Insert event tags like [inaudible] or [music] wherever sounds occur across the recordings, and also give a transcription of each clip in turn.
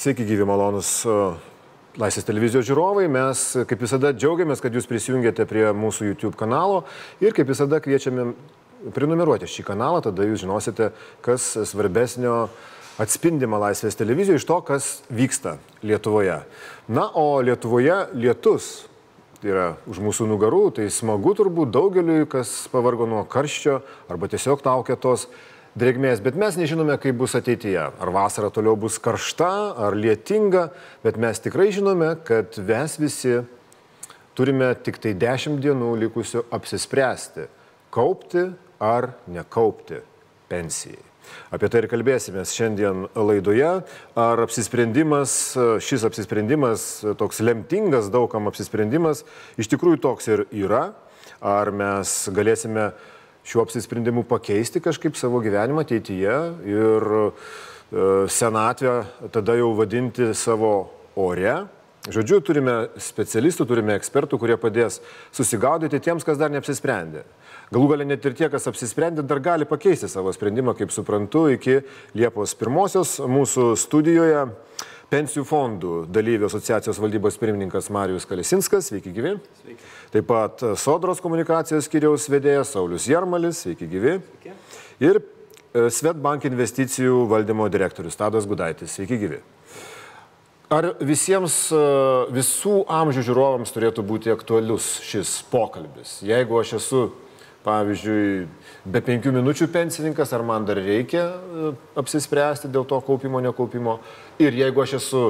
Sveiki, gyvi malonus Laisvės televizijos žiūrovai. Mes kaip visada džiaugiamės, kad jūs prisijungėte prie mūsų YouTube kanalo ir kaip visada kviečiame prenumeruoti šį kanalą, tada jūs žinosite, kas svarbesnio atspindima Laisvės televizijoje iš to, kas vyksta Lietuvoje. Na, o Lietuvoje lietus yra už mūsų nugarų, tai smagu turbūt daugeliui, kas pavargo nuo karščio arba tiesiog laukia tos drėgmės, bet mes nežinome, kaip bus ateityje. Ar vasara toliau bus karšta, ar lietinga, bet mes tikrai žinome, kad mes visi turime tik tai 10 dienų likusių apsispręsti, kaupti ar nekaupti pensijai. Apie tai ir kalbėsime šiandien laidoje. Ar apsisprendimas, šis apsisprendimas, toks lemtingas daugam apsisprendimas, iš tikrųjų toks ir yra? Ar mes galėsime šiuo apsisprendimu pakeisti kažkaip savo gyvenimą ateityje ir e, senatvę tada jau vadinti savo ore. Žodžiu, turime specialistų, turime ekspertų, kurie padės susigaudyti tiems, kas dar neapsisprendė. Galų galę net ir tie, kas apsisprendė, dar gali pakeisti savo sprendimą, kaip suprantu, iki Liepos pirmosios mūsų studijoje pensijų fondų dalyvių asociacijos valdybos pirmininkas Marijus Kalesinskas, sveiki gyvi. Sveiki. Taip pat Sodros komunikacijos skiriaus vedėjas Saulis Jarmalis, sveiki gyvi. Sveiki. Ir e, Svetbank investicijų valdymo direktorius Tadas Gudaitis, sveiki gyvi. Ar visiems e, visų amžių žiūrovams turėtų būti aktualius šis pokalbis? Jeigu aš esu pavyzdžiui, be penkių minučių pensininkas, ar man dar reikia e, apsispręsti dėl to kaupimo, nekaupimo. Ir jeigu aš esu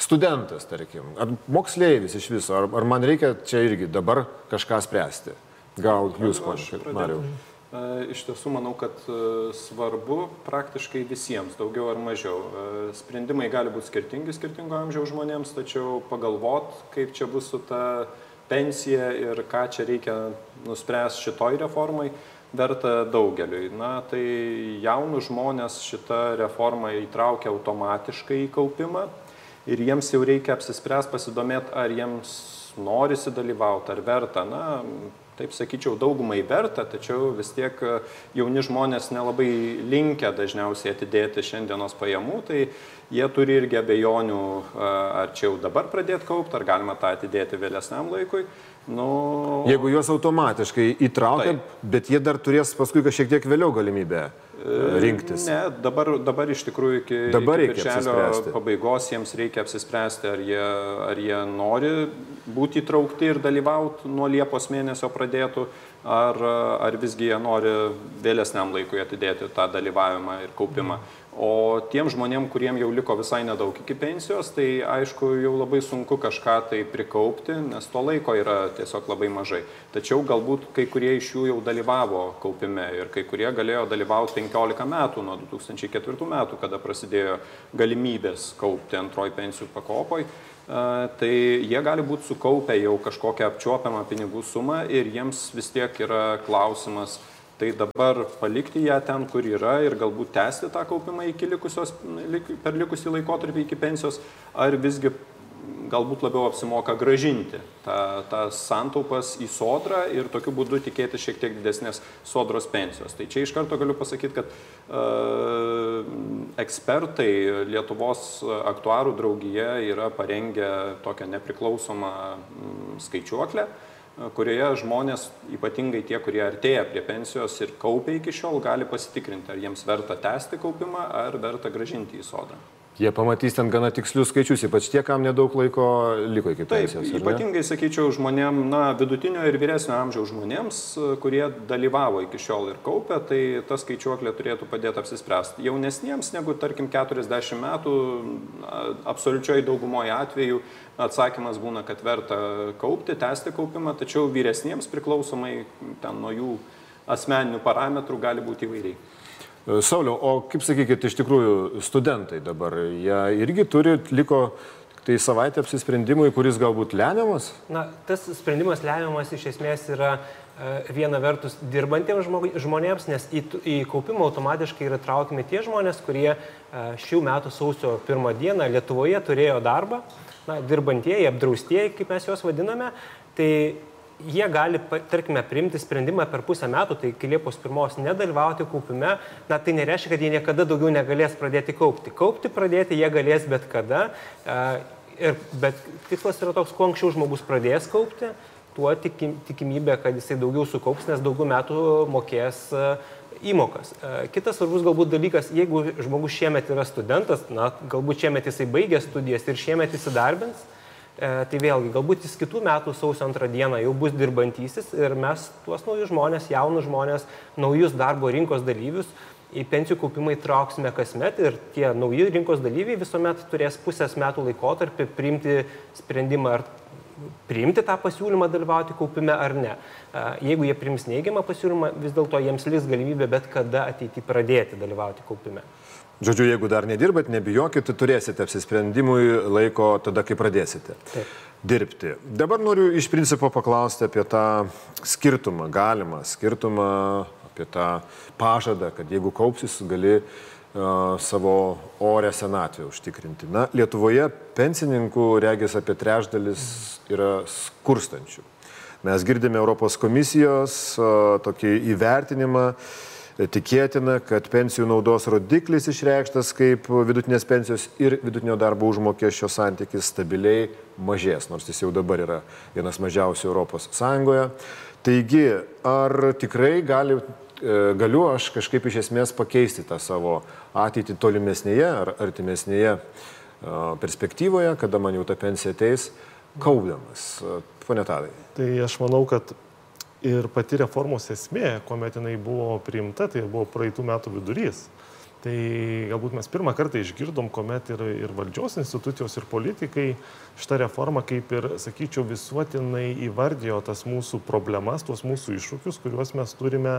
studentas, tarkim, ar moksleivis iš viso, ar, ar man reikia čia irgi dabar kažką spręsti. Gal jūs, ponia, Mariau. E, iš tiesų manau, kad e, svarbu praktiškai visiems, daugiau ar mažiau. Sprendimai gali būti skirtingi skirtingo amžiaus žmonėms, tačiau pagalvot, kaip čia bus su ta pensiją ir ką čia reikia nuspręsti šitoj reformai, verta daugeliui. Na, tai jaunus žmonės šitą reformą įtraukia automatiškai į kaupimą ir jiems jau reikia apsispręsti, pasidomėti, ar jiems norisi dalyvauti, ar verta. Na, taip sakyčiau, daugumai verta, tačiau vis tiek jauni žmonės nelabai linkia dažniausiai atidėti šiandienos pajamų, tai jie turi irgi abejonių, ar čia jau dabar pradėti kaupti, ar galima tą atidėti vėlesniam laikui. Nu, Jeigu juos automatiškai įtraukia, taip. bet jie dar turės paskui kažkiek tiek vėliau galimybę e, rinktis. Ne, dabar, dabar iš tikrųjų iki, dabar iki birželio pabaigos jiems reikia apsispręsti, ar jie, ar jie nori būti įtraukti ir dalyvauti nuo Liepos mėnesio pradėtų, ar, ar visgi jie nori vėlesniam laikui atidėti tą dalyvavimą ir kaupimą. Mm. O tiem žmonėm, kuriem jau liko visai nedaug iki pensijos, tai aišku, jau labai sunku kažką tai prikaupti, nes to laiko yra tiesiog labai mažai. Tačiau galbūt kai kurie iš jų jau dalyvavo kaupime ir kai kurie galėjo dalyvauti 15 metų nuo 2004 metų, kada prasidėjo galimybės kaupti antroji pensijų pakopoj. Tai jie gali būti sukaupę jau kažkokią apčiuopiamą pinigų sumą ir jiems vis tiek yra klausimas, Tai dabar palikti ją ten, kur yra ir galbūt tęsti tą kaupimą iki likusios, per likusį laikotarpį iki pensijos, ar visgi galbūt labiau apsimoka gražinti tą, tas santaupas į sodrą ir tokiu būdu tikėti šiek tiek didesnės sodros pensijos. Tai čia iš karto galiu pasakyti, kad e, ekspertai Lietuvos aktuarų draugija yra parengę tokią nepriklausomą m, skaičiuoklę, kurioje žmonės, ypatingai tie, kurie artėja prie pensijos ir kaupia iki šiol, gali pasitikrinti, ar jiems verta tęsti kaupimą, ar verta gražinti į sodrą. Jie pamatys ten gana tikslius skaičius, ypač tie, kam nedaug laiko liko iki pensijos. Taip, ypatingai, sakyčiau, žmonėm, na, vidutinio ir vyresnio amžiaus žmonėms, kurie dalyvavo iki šiol ir kaupė, tai ta skaičiuoklė turėtų padėti apsispręsti. Jaunesniems negu, tarkim, 40 metų, absoliučioj daugumoje atveju atsakymas būna, kad verta kaupti, tęsti kaupimą, tačiau vyresniems priklausomai ten nuo jų asmeninių parametrų gali būti įvairiai. E, Sauliau, o kaip sakykit, iš tikrųjų studentai dabar, jie irgi turi, liko tai savaitė apsisprendimui, kuris galbūt lemiamas? Na, tas sprendimas lemiamas iš esmės yra e, viena vertus dirbantiems žmonėms, nes į, į kaupimą automatiškai yra traukiami tie žmonės, kurie e, šių metų sausio pirmą dieną Lietuvoje turėjo darbą na, dirbantieji, apdraustieji, kaip mes juos vadiname, tai jie gali, tarkime, priimti sprendimą per pusę metų, tai iki Liepos pirmos nedalyvauti kaupime, na tai nereiškia, kad jie niekada daugiau negalės pradėti kaupti. Kaupti pradėti jie galės bet kada, ir, bet tikslas yra toks, kuo anksčiau žmogus pradės kaupti, tuo tikimybė, kad jisai daugiau sukaups, nes daugiau metų mokės įmokas. Kitas svarbus galbūt dalykas, jeigu žmogus šiemet yra studentas, na, galbūt šiemet jisai baigė studijas ir šiemet įsidarbins, E, tai vėlgi, galbūt jis kitų metų sausio antrą dieną jau bus dirbantysis ir mes tuos naujus žmonės, jaunus žmonės, naujus darbo rinkos dalyvius į pensijų kaupimą įtrauksime kasmet ir tie nauji rinkos dalyviai visuomet turės pusės metų laikotarpį priimti sprendimą ar priimti tą pasiūlymą dalyvauti kaupime ar ne. E, jeigu jie priims neigiamą pasiūlymą, vis dėlto jiems liks galimybė bet kada ateiti pradėti dalyvauti kaupime. Žodžiu, jeigu dar nedirbat, nebijokit, turėsite apsisprendimui laiko tada, kai pradėsite Taip. dirbti. Dabar noriu iš principo paklausti apie tą skirtumą, galimą skirtumą, apie tą pažadą, kad jeigu kaupsis, gali uh, savo orę senatvę užtikrinti. Na, Lietuvoje pensininkų regis apie trečdalis yra skurstančių. Mes girdime Europos komisijos uh, tokį įvertinimą, uh, Tikėtina, kad pensijų naudos rodiklis išreikštas kaip vidutinės pensijos ir vidutinio darbo užmokesčio santykis stabiliai mažės, nors jis jau dabar yra vienas mažiausių Europos Sąjungoje. Taigi, ar tikrai gali, e, galiu aš kažkaip iš esmės pakeisti tą savo ateitį tolimesnėje ar artimesnėje e, perspektyvoje, kada man jau ta pensija ateis, kaupdamas? Pone Tadai. Tai aš manau, kad Ir pati reformos esmė, kuomet jinai buvo priimta, tai buvo praeitų metų vidurys. Tai galbūt mes pirmą kartą išgirdom, kuomet ir, ir valdžios institucijos, ir politikai šitą reformą, kaip ir, sakyčiau, visuotinai įvardijo tas mūsų problemas, tuos mūsų iššūkius, kuriuos mes turime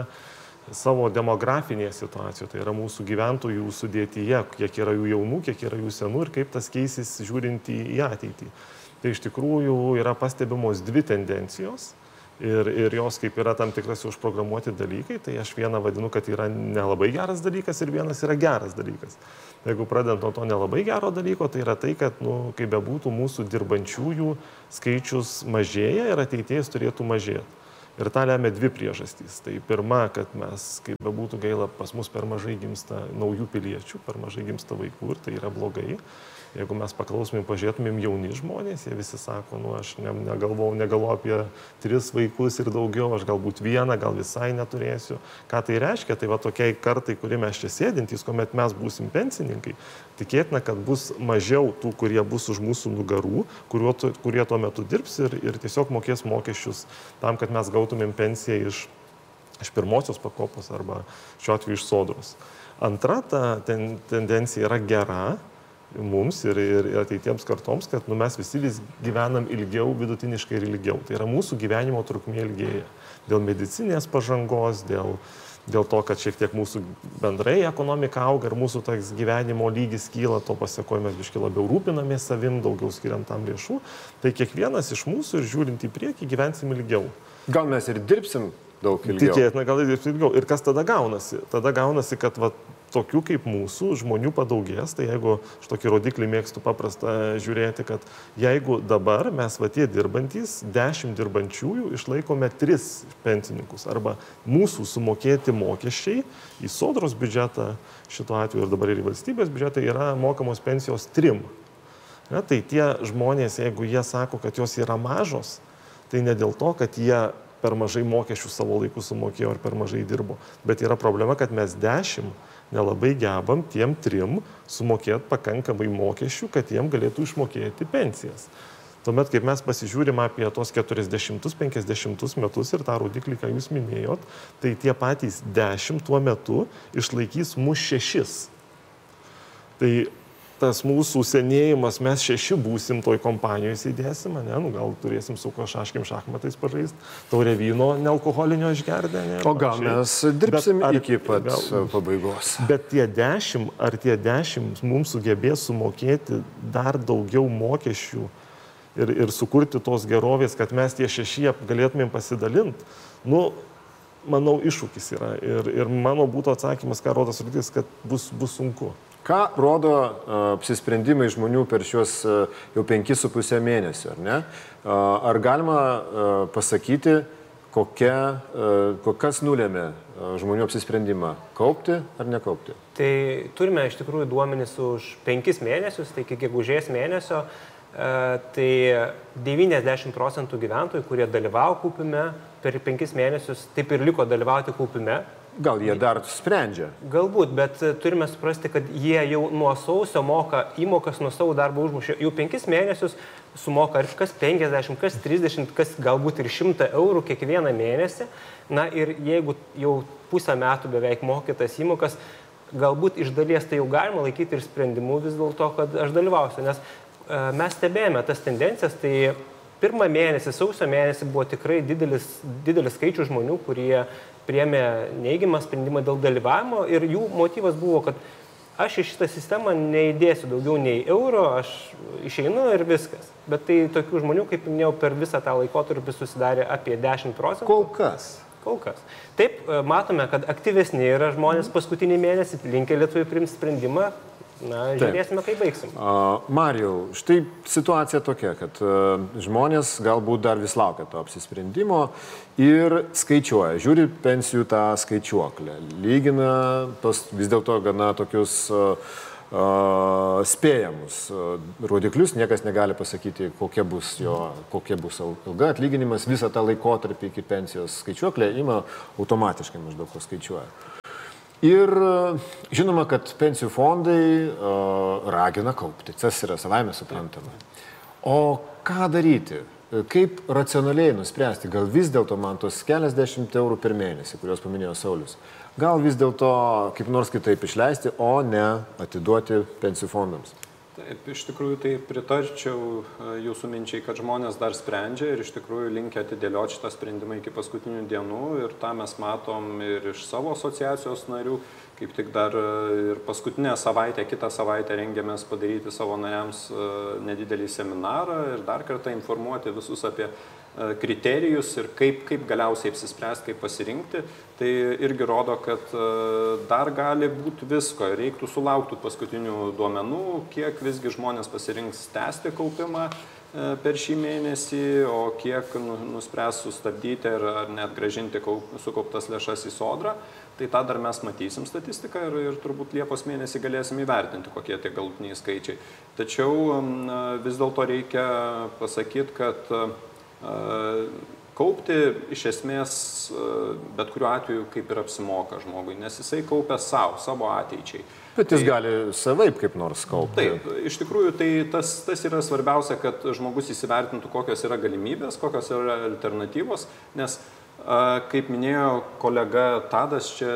savo demografinėje situacijoje, tai yra mūsų gyventojų sudėtyje, kiek yra jų jaunų, kiek yra jų senų ir kaip tas keisis žiūrint į ateitį. Tai iš tikrųjų yra pastebimos dvi tendencijos ir, ir jos kaip yra tam tikras užprogramuoti dalykai, tai aš vieną vadinu, kad yra nelabai geras dalykas ir vienas yra geras dalykas. Jeigu pradedant nuo to nelabai gero dalyko, tai yra tai, kad, nu, kaip bebūtų, mūsų dirbančiųjų skaičius mažėja ir ateitėjas turėtų mažėti. Ir tą lemia dvi priežastys. Tai pirma, kad mes, kaip bebūtų gaila, pas mus per mažai gimsta naujų piliečių, per mažai gimsta vaikų ir tai yra blogai. Jeigu mes paklausomėm, pažiūrėtumėm jauni žmonės, jie visi sako, nu aš ne, negalvau, negalvoju apie tris vaikus ir daugiau, aš galbūt vieną, gal visai neturėsiu. Ką tai reiškia? Tai va tokiai kartai, kurie mes čia sėdintys, kuomet mes būsim pensininkai, tikėtina, kad bus mažiau tų, kurie bus už mūsų nugarų, kuriuo, kurie tuo metu dirbs ir, ir tiesiog mokės mokesčius tam, kad mes gautumėm pensiją iš, iš pirmosios pakopos arba šiuo atveju iš sodros. Antra ta ten, tendencija yra gera, mums ir, ir ateitiems kartoms, kad nu, mes visi vis gyvenam ilgiau, vidutiniškai ir ilgiau. Tai yra mūsų gyvenimo trukmė ilgėja. Dėl medicinės pažangos, dėl, dėl to, kad šiek tiek mūsų bendrai ekonomika auga ir mūsų tas gyvenimo lygis kyla, to pasiekoje mes biški labiau rūpinamės savim, daugiau skiriam tam lėšų. Tai kiekvienas iš mūsų ir žiūrint į priekį gyvensim ilgiau. Gal mes ir dirbsim daug ilgiau. Tikėtina, gal ir dirbsim ilgiau. Ir kas tada gaunasi? Tada gaunasi, kad va, tokių kaip mūsų žmonių padaugės, tai jeigu aš tokį rodiklį mėgstu paprastą žiūrėti, kad jeigu dabar mes va tie dirbantys, 10 dirbančiųjų išlaikome 3 pensininkus arba mūsų sumokėti mokesčiai į sodros biudžetą, šituo atveju ir dabar ir į valstybės biudžetą yra mokamos pensijos 3. Ne, tai tie žmonės, jeigu jie sako, kad jos yra mažos, tai ne dėl to, kad jie per mažai mokesčių savo laiku sumokėjo ar per mažai dirbo, bet yra problema, kad mes dešimt nelabai gebam tiem trim sumokėti pakankamai mokesčių, kad jiem galėtų išmokėti pensijas. Tuomet, kaip mes pasižiūrim apie tos 40-50 metus ir tą rodiklį, ką jūs minėjot, tai tie patys 10 tuo metu išlaikys mus šešis. Tai tas mūsų senėjimas, mes šeši būsim toj kompanijoje sėdėsim, ne, nu, gal turėsim su kažkaškim šachmatais pažaisti, taurė vyno nealkoholinio išgerdė. Ne, o gal mes dirbsim bet, ar, iki pat gal, pabaigos. Bet tie dešimt, ar tie dešimt mums sugebės sumokėti dar daugiau mokesčių ir, ir sukurti tos gerovės, kad mes tie šešie galėtumėm pasidalinti, nu, manau, iššūkis yra. Ir, ir mano būtų atsakymas, ką rodo sritis, kad bus, bus sunku. Ką rodo apsisprendimai žmonių per šiuos jau 5,5 mėnesių, ar ne? Ar galima pasakyti, kokia, kas nulėmė žmonių apsisprendimą - kaupti ar nekaupti? Tai turime iš tikrųjų duomenis už 5 mėnesius, tai iki gegužės mėnesio, tai 90 procentų gyventojų, kurie dalyvavo kaupime per 5 mėnesius, taip ir liko dalyvauti kaupime Gal jie dar sprendžia? Galbūt, bet e, turime suprasti, kad jie jau nuo sausio moka įmokas nuo savo darbo užmušio. Jau penkis mėnesius sumoka ar kas 50, kas 30, kas galbūt ir 100 eurų kiekvieną mėnesį. Na ir jeigu jau pusę metų beveik mokytas įmokas, galbūt iš dalies tai jau galima laikyti ir sprendimu vis dėlto, kad aš dalyvausiu. Nes e, mes stebėjome tas tendencijas, tai pirmą mėnesį, sausio mėnesį buvo tikrai didelis, didelis skaičius žmonių, kurie priemė neigiamą sprendimą dėl dalyvavimo ir jų motyvas buvo, kad aš į šitą sistemą neįdėsiu daugiau nei euro, aš išeinu ir viskas. Bet tai tokių žmonių, kaip minėjau, per visą tą laikotarpį susidarė apie 10 procentų. Kol kas. Kol kas. Taip, matome, kad aktyvesni yra žmonės paskutinį mėnesį, linkia lietuvių priimti sprendimą, Na, žiūrėsime, kaip baigsim. Uh, Marijau, štai situacija tokia, kad uh, žmonės galbūt dar vis laukia to apsisprendimo ir skaičiuoja, žiūri pensijų tą skaičiuoklę, lygina tos vis dėlto gana tokius uh, spėjamus rodiklius, niekas negali pasakyti, kokia bus jo, kokia bus ilga atlyginimas, visą tą laikotarpį iki pensijos skaičiuoklė ima automatiškai maždaug paskaičiuoja. Ir žinoma, kad pensijų fondai uh, ragina kaupti, tas yra savaime suprantama. O ką daryti? Kaip racionaliai nuspręsti, gal vis dėlto man tos keliasdešimt eurų per mėnesį, kuriuos paminėjo Saulis, gal vis dėlto kaip nors kitaip išleisti, o ne atiduoti pensijų fondams? Taip, iš tikrųjų tai pritarčiau e, jūsų minčiai, kad žmonės dar sprendžia ir iš tikrųjų linkia atidėlioti šitą sprendimą iki paskutinių dienų. Ir tą mes matom ir iš savo asociacijos narių, kaip tik dar e, ir paskutinę savaitę, kitą savaitę rengiamės padaryti savo nariams e, nedidelį seminarą ir dar kartą informuoti visus apie kriterijus ir kaip, kaip galiausiai apsispręsti, kaip pasirinkti, tai irgi rodo, kad e, dar gali būti visko. Reiktų sulaukti paskutinių duomenų, kiek visgi žmonės pasirinks tęsti kaupimą e, per šį mėnesį, o kiek nu, nuspręs sustabdyti ar, ar net gražinti kaup, sukauptas lėšas į sodrą. Tai tą dar mes matysim statistiką ir, ir turbūt Liepos mėnesį galėsim įvertinti, kokie tie galutiniai skaičiai. Tačiau vis dėlto reikia pasakyti, kad Kaupti iš esmės bet kuriuo atveju kaip ir apsimoka žmogui, nes jisai kaupia savo, savo ateičiai. Bet jis tai, gali savaip kaip nors kaupti. Taip, iš tikrųjų tai tas, tas yra svarbiausia, kad žmogus įsivertintų, kokios yra galimybės, kokios yra alternatyvos, nes uh, Kaip minėjo kolega Tadas, čia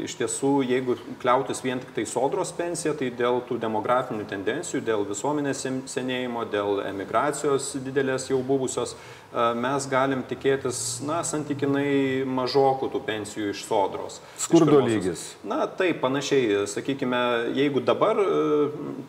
iš tiesų, jeigu kliautis vien tik tai sodros pensija, tai dėl tų demografinių tendencijų, dėl visuomenės senėjimo, dėl emigracijos didelės jau buvusios, mes galim tikėtis, na, santykinai mažokų tų pensijų iš sodros. Skurdo iš lygis. Na, taip, panašiai. Sakykime, jeigu dabar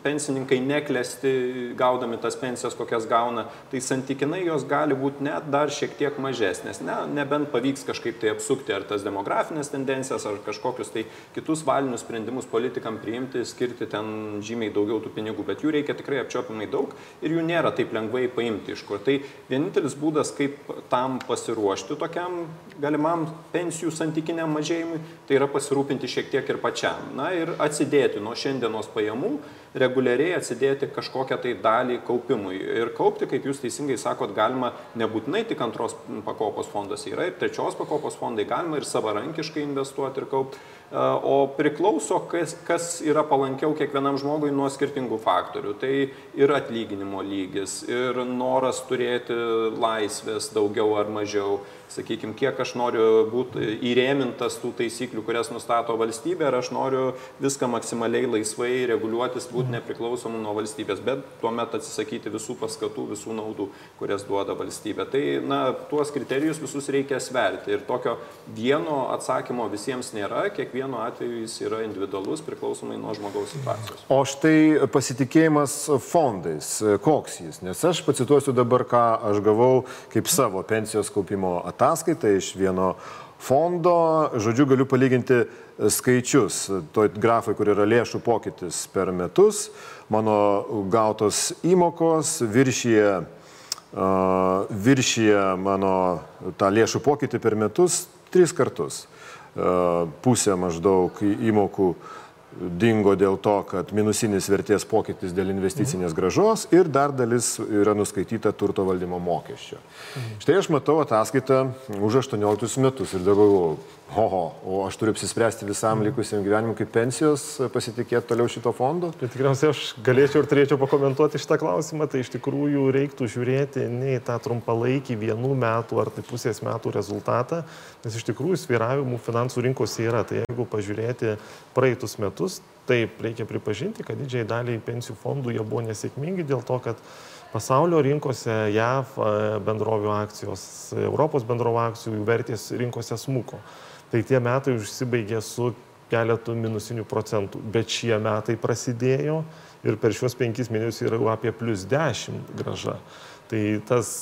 pensininkai neklesti gaudami tas pensijas, kokias gauna, tai santykinai jos gali būti net dar šiek tiek mažesnės. Ne, nebent pavyks kažkaip tai apsukti ar tas demografinės tendencijas, ar kažkokius tai kitus valinius sprendimus politikam priimti, skirti ten žymiai daugiau tų pinigų, bet jų reikia tikrai apčiopimai daug ir jų nėra taip lengvai paimti iš kur. Tai vienintelis būdas, kaip tam pasiruošti tokiam galimam pensijų santykiniam mažėjimui, tai yra pasirūpinti šiek tiek ir pačiam. Na ir atsidėti nuo šiandienos pajamų reguliariai atsidėti kažkokią tai dalį kaupimui. Ir kaupti, kaip jūs teisingai sakot, galima nebūtinai tik antros pakopos fondas, yra ir trečios pakopos fondai, galima ir savarankiškai investuoti ir kaupti. O priklauso, kas, kas yra palankiau kiekvienam žmogui nuo skirtingų faktorių. Tai ir atlyginimo lygis, ir noras turėti laisvės daugiau ar mažiau, sakykime, kiek aš noriu būti įrėmintas tų taisyklių, kurias nustato valstybė, ar aš noriu viską maksimaliai laisvai reguliuotis, būti mhm. nepriklausomu nuo valstybės, bet tuomet atsisakyti visų paskatų, visų naudų, kurias duoda valstybė. Tai, na, tuos kriterijus visus reikia sverti ir tokio vieno atsakymo visiems nėra, kiekvieno atveju jis yra individualus, priklausomai nuo žmogaus situacijos. O štai pasitikėjimas fondais, koks jis? Nes aš pacituosiu dabar, ką aš gavau kaip savo pensijos kaupimo ataskaitą iš vieno fondo, žodžiu, galiu palyginti skaičius. To grafai, kur yra lėšų pokytis per metus, mano gautos įmokos viršyje, uh, viršyje mano tą lėšų pokytį per metus tris kartus. Uh, pusė maždaug įmokų uh, dingo dėl to, kad minusinis vertės pokytis dėl investicinės gražos ir dar dalis yra nuskaityta turto valdymo mokesčio. Štai aš matau ataskaitą už 18 metus ir dabar oho, o aš turiu apsispręsti visam likusiam gyvenimui kaip pensijos pasitikėti toliau šito fondo? Tai tikriausiai aš galėčiau ir turėčiau pakomentuoti šitą klausimą, tai iš tikrųjų reiktų žiūrėti ne į tą trumpalaikį vienų metų ar tai pusės metų rezultatą, nes iš tikrųjų sviravimų finansų rinkose yra. Tai jeigu pažiūrėti praeitus metus, taip reikia pripažinti, kad didžiai daliai pensijų fondų jie buvo nesėkmingi dėl to, kad pasaulio rinkose JAV bendrovių akcijos, Europos bendrovių akcijų vertės rinkose smuko. Tai tie metai užsibaigė su keletų minusinių procentų, bet šie metai prasidėjo ir per šiuos penkis mėnesius yra apie plus 10 graža. Tai tas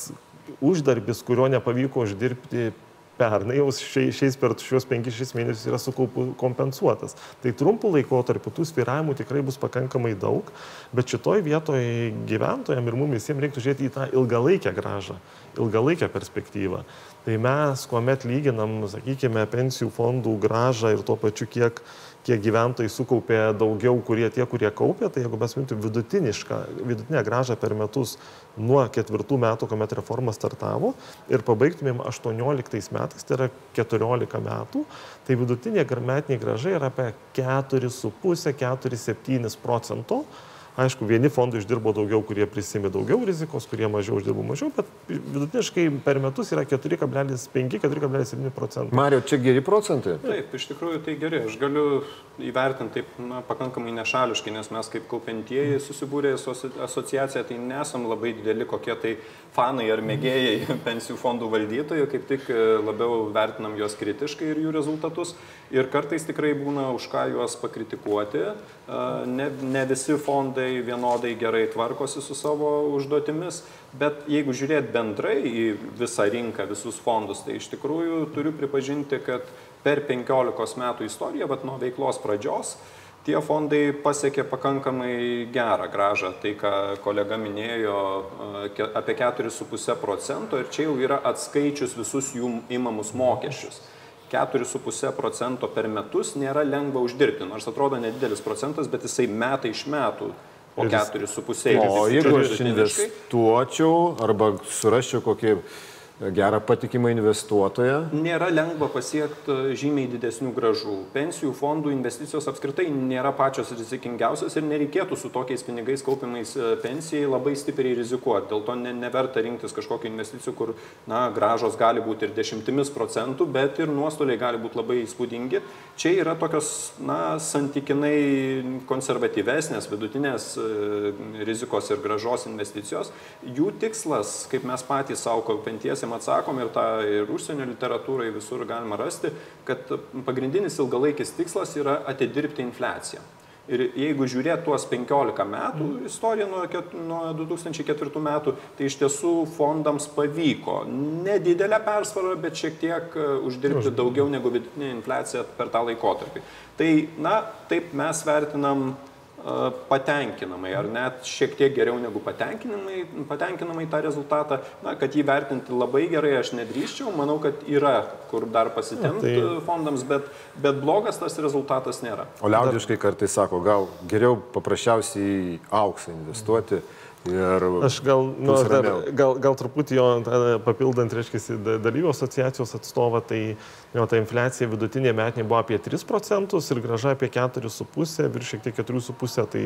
uždarbis, kurio nepavyko uždirbti pernai jau šiais, per šiuos 5-6 mėnesius yra sukaupu kompensuotas. Tai trumpų laikotarpių tų sviravimų tikrai bus pakankamai daug, bet šitoj vietoje gyventojams ir mums visiems reiktų žiūrėti į tą ilgalaikę gražą, ilgalaikę perspektyvą. Tai mes, kuomet lyginam, sakykime, pensijų fondų gražą ir tuo pačiu kiek kiek gyventojai sukaupė daugiau, kurie tie, kurie kaupė, tai jeigu mes imtum vidutinę gražą per metus nuo ketvirtų metų, kuomet reforma startavo ir pabaigtumėm 18 metais, tai yra 14 metų, tai vidutinė metinė graža yra apie 4,5-4,7 procento Aišku, vieni fondai uždirbo daugiau, kurie prisimė daugiau rizikos, kurie mažiau uždirbo mažiau, bet vidutiniškai per metus yra 4,5-4,7 procentai. Mario, čia geri procentai? Taip, iš tikrųjų tai geri. Aš galiu įvertinti taip na, pakankamai nešališkai, nes mes kaip kaupentieji susibūrė asociacija, tai nesam labai dideli kokie tai fanai ar mėgėjai [laughs] pensijų fondų valdytojų, kaip tik e, labiau vertinam juos kritiškai ir jų rezultatus. Ir kartais tikrai būna už ką juos pakritikuoti. Ne, ne visi fondai vienodai gerai tvarkosi su savo užduotimis, bet jeigu žiūrėt bendrai į visą rinką, visus fondus, tai iš tikrųjų turiu pripažinti, kad per 15 metų istoriją, bet nuo veiklos pradžios, tie fondai pasiekė pakankamai gerą gražą. Tai, ką kolega minėjo, apie 4,5 procento ir čia jau yra atskaičius visus jų įmamus mokesčius. 4,5 procento per metus nėra lengva uždirbti, nors atrodo nedidelis procentas, bet jisai metai iš metų po 4,5. O jeigu aš investuočiau arba surasčiau kokį gerą patikimą investuotoją. Nėra lengva pasiekti e, žymiai didesnių gražų. Pensijų fondų investicijos apskritai nėra pačios rizikingiausios ir nereikėtų su tokiais pinigais kaupimais e, pensijai labai stipriai rizikuoti. Dėl to ne, neverta rinktis kažkokių investicijų, kur na, gražos gali būti ir dešimtimis procentų, bet ir nuostoliai gali būti labai įspūdingi. Čia yra tokios na, santykinai konservatyvesnės, vidutinės e, rizikos ir gražos investicijos. Jų tikslas, kaip mes patys savo kaupiantiesiems, klausimą atsakom ir tą ir užsienio literatūrai visur galima rasti, kad pagrindinis ilgalaikis tikslas yra atidirbti infliaciją. Ir jeigu žiūrėt tuos 15 metų mm. istoriją nuo, nuo 2004 metų, tai iš tiesų fondams pavyko nedidelę persvarą, bet šiek tiek e, uždirbti daugiau negu vidutinė infliacija per tą laikotarpį. Tai, na, taip mes vertinam patenkinamai, ar net šiek tiek geriau negu patenkinamai, patenkinamai tą rezultatą. Na, kad jį vertinti labai gerai aš nedrįščiau, manau, kad yra kur dar pasitemti tai... fondams, bet, bet blogas tas rezultatas nėra. O liaudiškai kartais sako, gal geriau paprasčiausiai auksą investuoti. Mhm Ir Aš gal, nu, dar, gal, gal truputį jo papildant, reiškia, dalyvių asociacijos atstovą, tai jo, ta infliacija vidutinė metinė buvo apie 3 procentus ir graža apie 4,5, virš šiek tiek 4,5, tai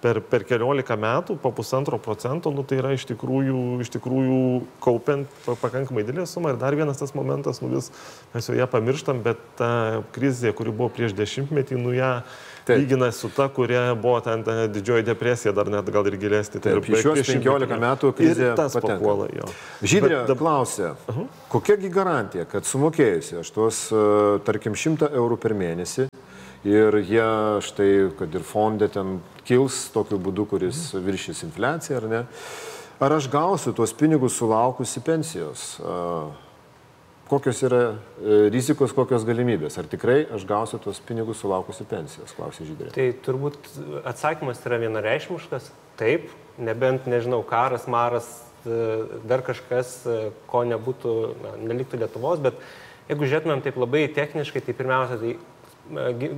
per, per keliolika metų po pusantro procento, nu, tai yra iš tikrųjų, iš tikrųjų kaupiant pakankamai didelę sumą. Ir dar vienas tas momentas, nu vis mes jau ją pamirštam, bet ta krizė, kuri buvo prieš dešimtmetį, nu ją... Ja, Taip. lyginant su ta, kuria buvo ten ta didžioji depresija, dar net gal ir gilesnė. Tai Taip, šiuos 15 metų krizė tas papuola jo. Žydrė Bet, klausia, uh -huh. kokiagi garantija, kad sumokėjusi aš tuos, e, tarkim, 100 eurų per mėnesį ir jie štai, kad ir fondė ten kils tokiu būdu, kuris viršys infliaciją ar ne, ar aš gausiu tuos pinigus sulaukusi pensijos? Kokios yra e, rizikos, kokios galimybės. Ar tikrai aš gausiu tos pinigus sulaukusi pensijos, klausė Žydrė. Tai turbūt atsakymas yra vienareišmiškas. Taip, nebent, nežinau, karas, maras, e, dar kažkas, e, ko nebūtų, na, neliktų Lietuvos, bet jeigu žiūrėtumėm taip labai techniškai, tai pirmiausia, tai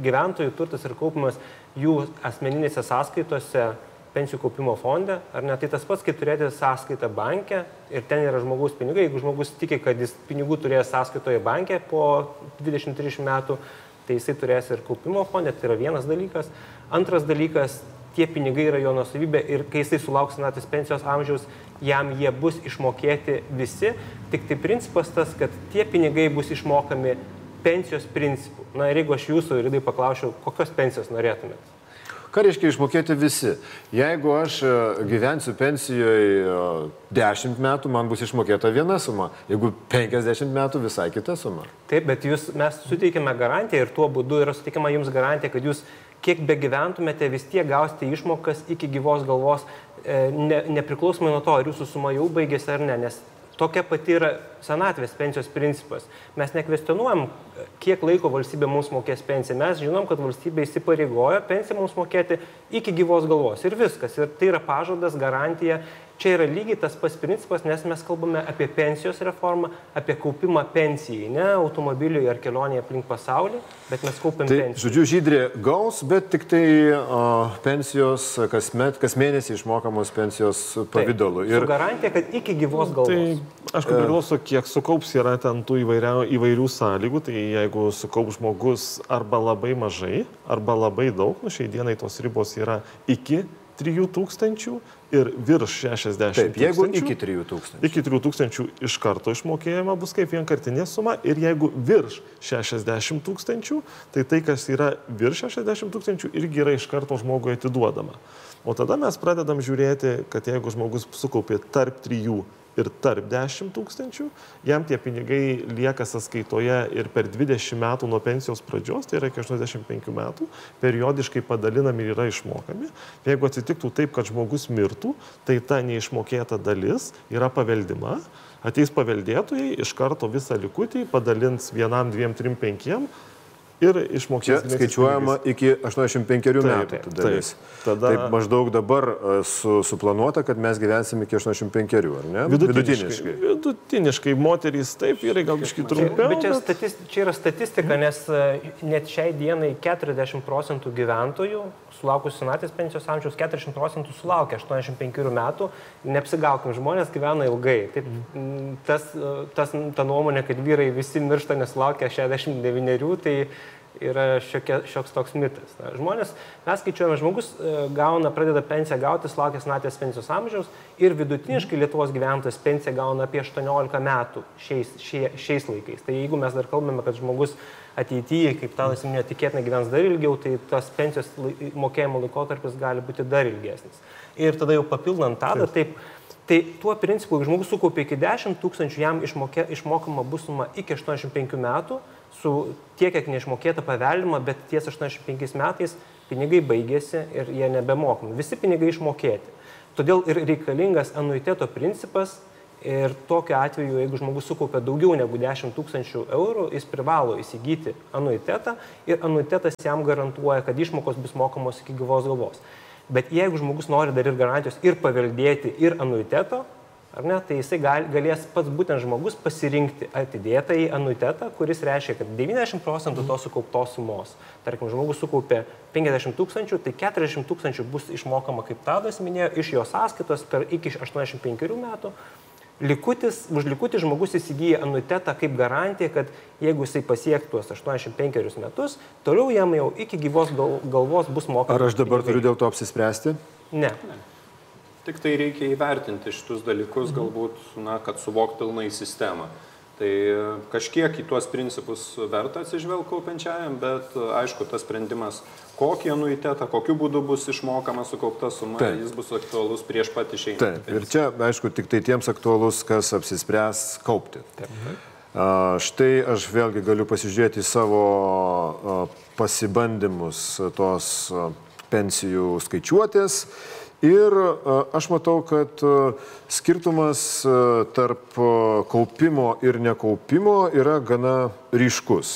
gyventojų turtas ir kaupimas jų asmeninėse sąskaitose pensijų kaupimo fonde, ar ne, tai tas pats, kaip turėti sąskaitą banke ir ten yra žmogaus pinigai, jeigu žmogus tiki, kad jis pinigų turės sąskaitoje banke po 20-30 metų, tai jisai turės ir kaupimo fonde, tai yra vienas dalykas. Antras dalykas, tie pinigai yra jo nusavybė ir kai jisai sulauks senatis pensijos amžiaus, jam jie bus išmokėti visi, tik tai principas tas, kad tie pinigai bus išmokami pensijos principų. Na ir jeigu aš jūsų ir tai paklausiau, kokios pensijos norėtumėte? Ką reiškia išmokėti visi? Jeigu aš e, gyvensiu pensijoje 10 metų, man bus išmokėta viena suma. Jeigu 50 metų, visai kita suma. Taip, bet jūs, mes suteikėme garantiją ir tuo būdu yra suteikiama jums garantija, kad jūs kiek be gyventumėte, vis tiek gausite išmokas iki gyvos galvos, e, ne, nepriklausomai nuo to, ar jūsų suma jau baigėsi ar ne, nes tokia pati yra senatvės pensijos principas. Mes nekvestionuojam, kiek laiko valstybė mums mokės pensiją. Mes žinom, kad valstybė įsipareigoja pensiją mums mokėti iki gyvos galvos. Ir viskas. Ir tai yra pažadas, garantija Čia yra lygiai tas pats principas, nes mes kalbame apie pensijos reformą, apie kaupimą pensijai, ne automobiliui ar kelionėje aplink pasaulį, bet mes kaupiam tai, pensiją. Žodžiu, žydrė gaus, bet tik tai o, pensijos kasmet, kas mėnesį išmokamos pensijos pavydalu. Taip, ir garantija, kad iki gyvos galvos. Tai, aišku, priklauso, kiek sukaups yra ten tų įvairia, įvairių sąlygų, tai jeigu sukaups žmogus arba labai mažai, arba labai daug, nu šiai dienai tos ribos yra iki 3000 ir virš 60 Taip, jeigu iki 3000. Iki 3000 iš karto išmokėjama bus kaip vienkartinė suma ir jeigu virš 60 tūkstančių, tai tai, kas yra virš 60 tūkstančių, irgi yra iš karto žmogui atiduodama. O tada mes pradedam žiūrėti, kad jeigu žmogus sukaupė tarp 3 ir tarp 10 tūkstančių, jam tie pinigai lieka sąskaitoje ir per 20 metų nuo pensijos pradžios, tai yra iki 85 metų, periodiškai padalinami ir yra išmokami. Jeigu atsitiktų taip, kad žmogus mirtų, tai ta neišmokėta dalis yra paveldima. Ateis paveldėtojai, iš karto visą likutį padalins vienam, dviem, trim, penkiem ir išmokės. Čia skaičiuojama iki 85 taip, metų. Taip, taip. Tada... Taip maždaug dabar e, su, suplanuota, kad mes gyvensim iki 85, ar ne? Vidutiniškai. Vidutiniškai moterys taip, vyrai gal kažkaip trumpiau. Bet čia, statist, čia yra statistika, nes e, net šiai dienai 40 procentų gyventojų sulaukus senatės pensijos amžiaus 40 procentų sulaukia 85 metų, neapsigaukim, žmonės gyvena ilgai. Taip, tas, tas, ta nuomonė, kad vyrai visi miršta nesulaukia 69, tai yra šiokia, šioks toks mitas. Na, žmonės, mes skaičiuojame, žmogus e, gauna, pradeda pensiją gauti, laukia senatės pensijos amžiaus ir vidutiniškai Lietuvos gyventojas pensiją gauna apie 18 metų šiais, šie, šiais laikais. Tai jeigu mes dar kalbame, kad žmogus ateityje, kaip Tadas minėjo, tikėtina gyvens dar ilgiau, tai tas pensijos mokėjimo laikotarpis gali būti dar ilgesnis. Ir tada jau papildant Tadą, taip. Tai tuo principu, jeigu žmogus sukaupė iki 10 tūkstančių, jam išmokė, išmokama bus suma iki 85 metų, su tiek, kiek neišmokėta paveldima, bet ties 85 metais pinigai baigėsi ir jie nebemokami. Visi pinigai išmokėti. Todėl ir reikalingas anuiteto principas ir tokiu atveju, jeigu žmogus sukaupia daugiau negu 10 tūkstančių eurų, jis privalo įsigyti anuitetą ir anuitetas jam garantuoja, kad išmokos bus mokamos iki gyvos galvos. Bet jeigu žmogus nori dar ir garantijos ir paveldėti ir anuiteto, ar ne, tai jisai gal, galės pats būtent žmogus pasirinkti atidėtą į anuitetą, kuris reiškia, kad 90 procentų to sukauptos sumos, tarkim, žmogus sukaupė 50 tūkstančių, tai 40 tūkstančių bus išmokama, kaip Tadas minėjo, iš jo sąskaitos per iki 85 metų. Likutis, už likutį žmogus įsigyja anuitetą kaip garantiją, kad jeigu jisai pasiektų tuos 85 metus, toliau jam jau iki gyvos galvos bus mokama. Ar aš dabar turiu dėl to apsispręsti? Ne. ne. Tik tai reikia įvertinti šitus dalykus, galbūt, na, kad suvok pilnai sistemą. Tai kažkiek į tuos principus verta atsižvelgti kaupiančiajam, bet aišku, tas sprendimas, kokį anuitetą, kokiu būdu bus išmokama sukaupta suma, Taip. jis bus aktualus prieš pat išeinant. Taip, ir čia, aišku, tik tai tiems aktualus, kas apsispręs kaupti. Taip. A, štai aš vėlgi galiu pasižiūrėti savo pasibandymus tos pensijų skaičiuotės Ir aš matau, kad skirtumas tarp kaupimo ir nekaupimo yra gana ryškus.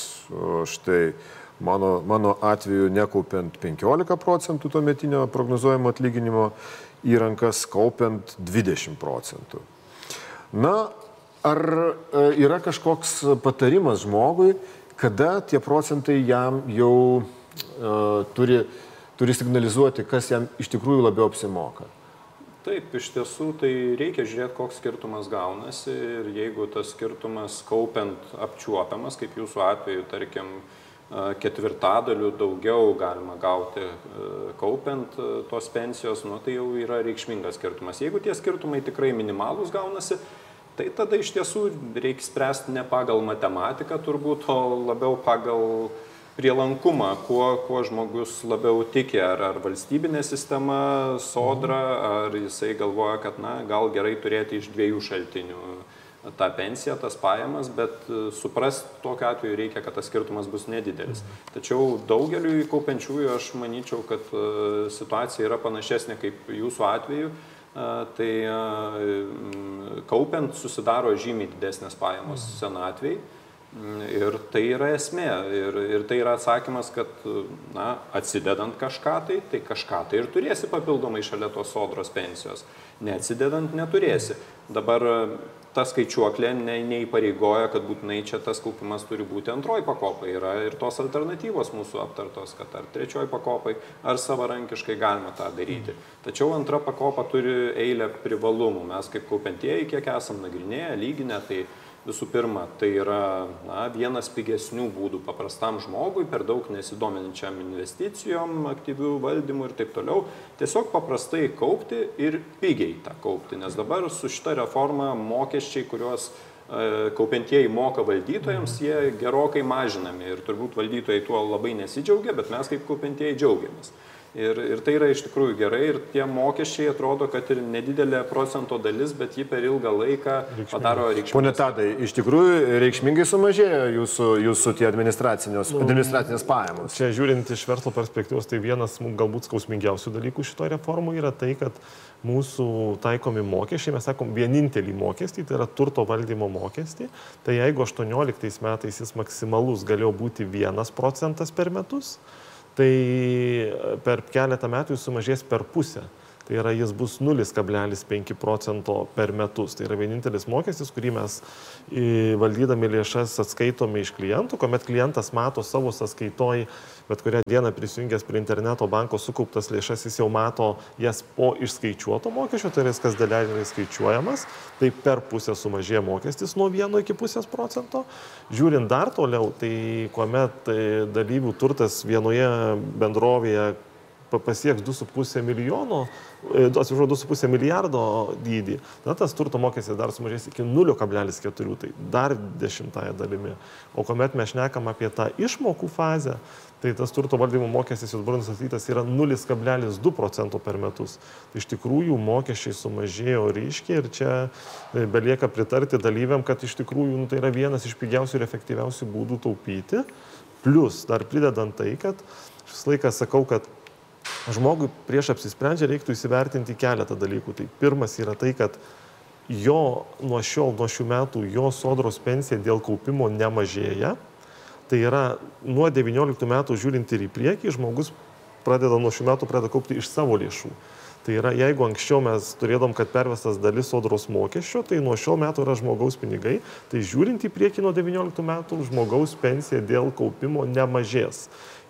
Štai mano, mano atveju nekaupiant 15 procentų to metinio prognozuojamo atlyginimo į rankas, kaupiant 20 procentų. Na, ar yra kažkoks patarimas žmogui, kada tie procentai jam jau uh, turi turi signalizuoti, kas jam iš tikrųjų labiau apsimoka. Taip, iš tiesų tai reikia žiūrėti, koks skirtumas gaunasi ir jeigu tas skirtumas kaupiant apčiuopiamas, kaip jūsų atveju, tarkim, ketvirtadalių daugiau galima gauti kaupiant tos pensijos, nu, tai jau yra reikšmingas skirtumas. Jeigu tie skirtumai tikrai minimalūs gaunasi, tai tada iš tiesų reikia spręsti ne pagal matematiką turbūt, o labiau pagal uh, prielankumą, kuo, kuo žmogus labiau tiki, ar, ar valstybinė sistema, sodra, ar jisai galvoja, kad na, gal gerai turėti iš dviejų šaltinių tą pensiją, tas pajamas, bet e, suprast tokiu atveju reikia, kad tas skirtumas bus nedidelis. Tačiau daugeliu kaupiančiųjų aš manyčiau, kad e, situacija yra panašesnė kaip jūsų atveju. E, tai kaupiant susidaro žymiai didesnės pajamos senatvėjai Ir tai yra esmė. Ir, ir tai yra atsakymas, kad na, atsidedant kažką tai, tai kažką tai ir turėsi papildomai šalia tos sodros pensijos. Neatsidedant neturėsi. Dabar ta skaičiuoklė ne, neįpareigoja, kad būtinai čia tas kaupimas turi būti antroji pakopa. Yra ir tos alternatyvos mūsų aptartos, kad ar trečioji pakopai, ar savarankiškai galima tą daryti. Tačiau antra pakopa turi eilę privalumų. Mes kaip kaupiantieji, kiek esam nagrinėję, lyginę, tai visų pirma tai yra na vienas pigesnių būdų paprastam žmogui per daug nesidominčiam investicijom aktyviu valdymu ir taip toliau tiesiog paprastai kaupti ir pigiai tą kaupti nes dabar su šita reforma mokesčiai kuriuos e, kaupiantieji moka valdytojams, jie gerokai mažinami ir turbūt valdytojai tuo labai nesidžiaugia, bet mes kaip kaupiantieji džiaugiamės. Ir, ir tai yra iš tikrųjų gerai ir tie mokesčiai atrodo, kad ir nedidelė procento dalis, bet ji per ilgą laiką reikšmingai. padaro reikšmingą. Pone Tadai, iš tikrųjų reikšmingai sumažėjo jūsų, jūsų tie administracinės, nu, administracinės pajamos. Čia žiūrint iš verslo perspektyvos, tai vienas galbūt skausmingiausių dalykų šitoje reformoje yra tai, kad mūsų taikomi mokesčiai, mes sakom vienintelį mokestį, tai yra turto valdymo mokestį. Tai jeigu 18 metais jis maksimalus galėjo būti 1 procentas per metus, tai e, per keletą metų jis sumažės per pusę. Tai yra, jis bus 0,5 procento per metus. Tai yra vienintelis mokestis, kurį mes valdydami lėšas atskaitome iš klientų, kuomet klientas mato savo sąskaitoj bet kurią dieną prisijungęs prie interneto banko sukauptas lėšas, jis jau mato jas po išskaičiuoto mokesčio, tai viskas daleliai skaičiuojamas, tai per pusę sumažėja mokestis nuo 1 iki pusės procento. Žiūrint dar toliau, tai kuomet e, dalyvių turtas vienoje bendrovėje pasieks 2,5 milijono, e, atsiprašau, 2,5 milijardo dydį, tada tas turto mokestis dar sumažės iki 0,4, tai dar dešimtąją dalimi. O kuomet mes šnekam apie tą išmokų fazę, tai tas turto valdymo mokestis jau dabar nustatytas yra 0,2 procento per metus. Tai iš tikrųjų mokesčiai sumažėjo ryškiai ir čia e, belieka pritarti dalyviam, kad iš tikrųjų nu, tai yra vienas iš pigiausių ir efektyviausių būdų taupyti. Plus dar pridedant tai, kad visą laiką sakau, kad žmogui prieš apsisprendžia reiktų įsivertinti keletą dalykų. Tai pirmas yra tai, kad jo nuo šiol, nuo šių metų, jo sodros pensija dėl kaupimo nemažėja. Tai yra nuo 19 metų žiūrint ir į priekį, žmogus pradeda nuo šių metų pradeda kaupti iš savo lėšų. Tai yra, jeigu anksčiau mes turėdom, kad pervestas dalis sodros mokesčio, tai nuo šio metų yra žmogaus pinigai, tai žiūrint į priekį nuo 19 metų, žmogaus pensija dėl kaupimo nemažės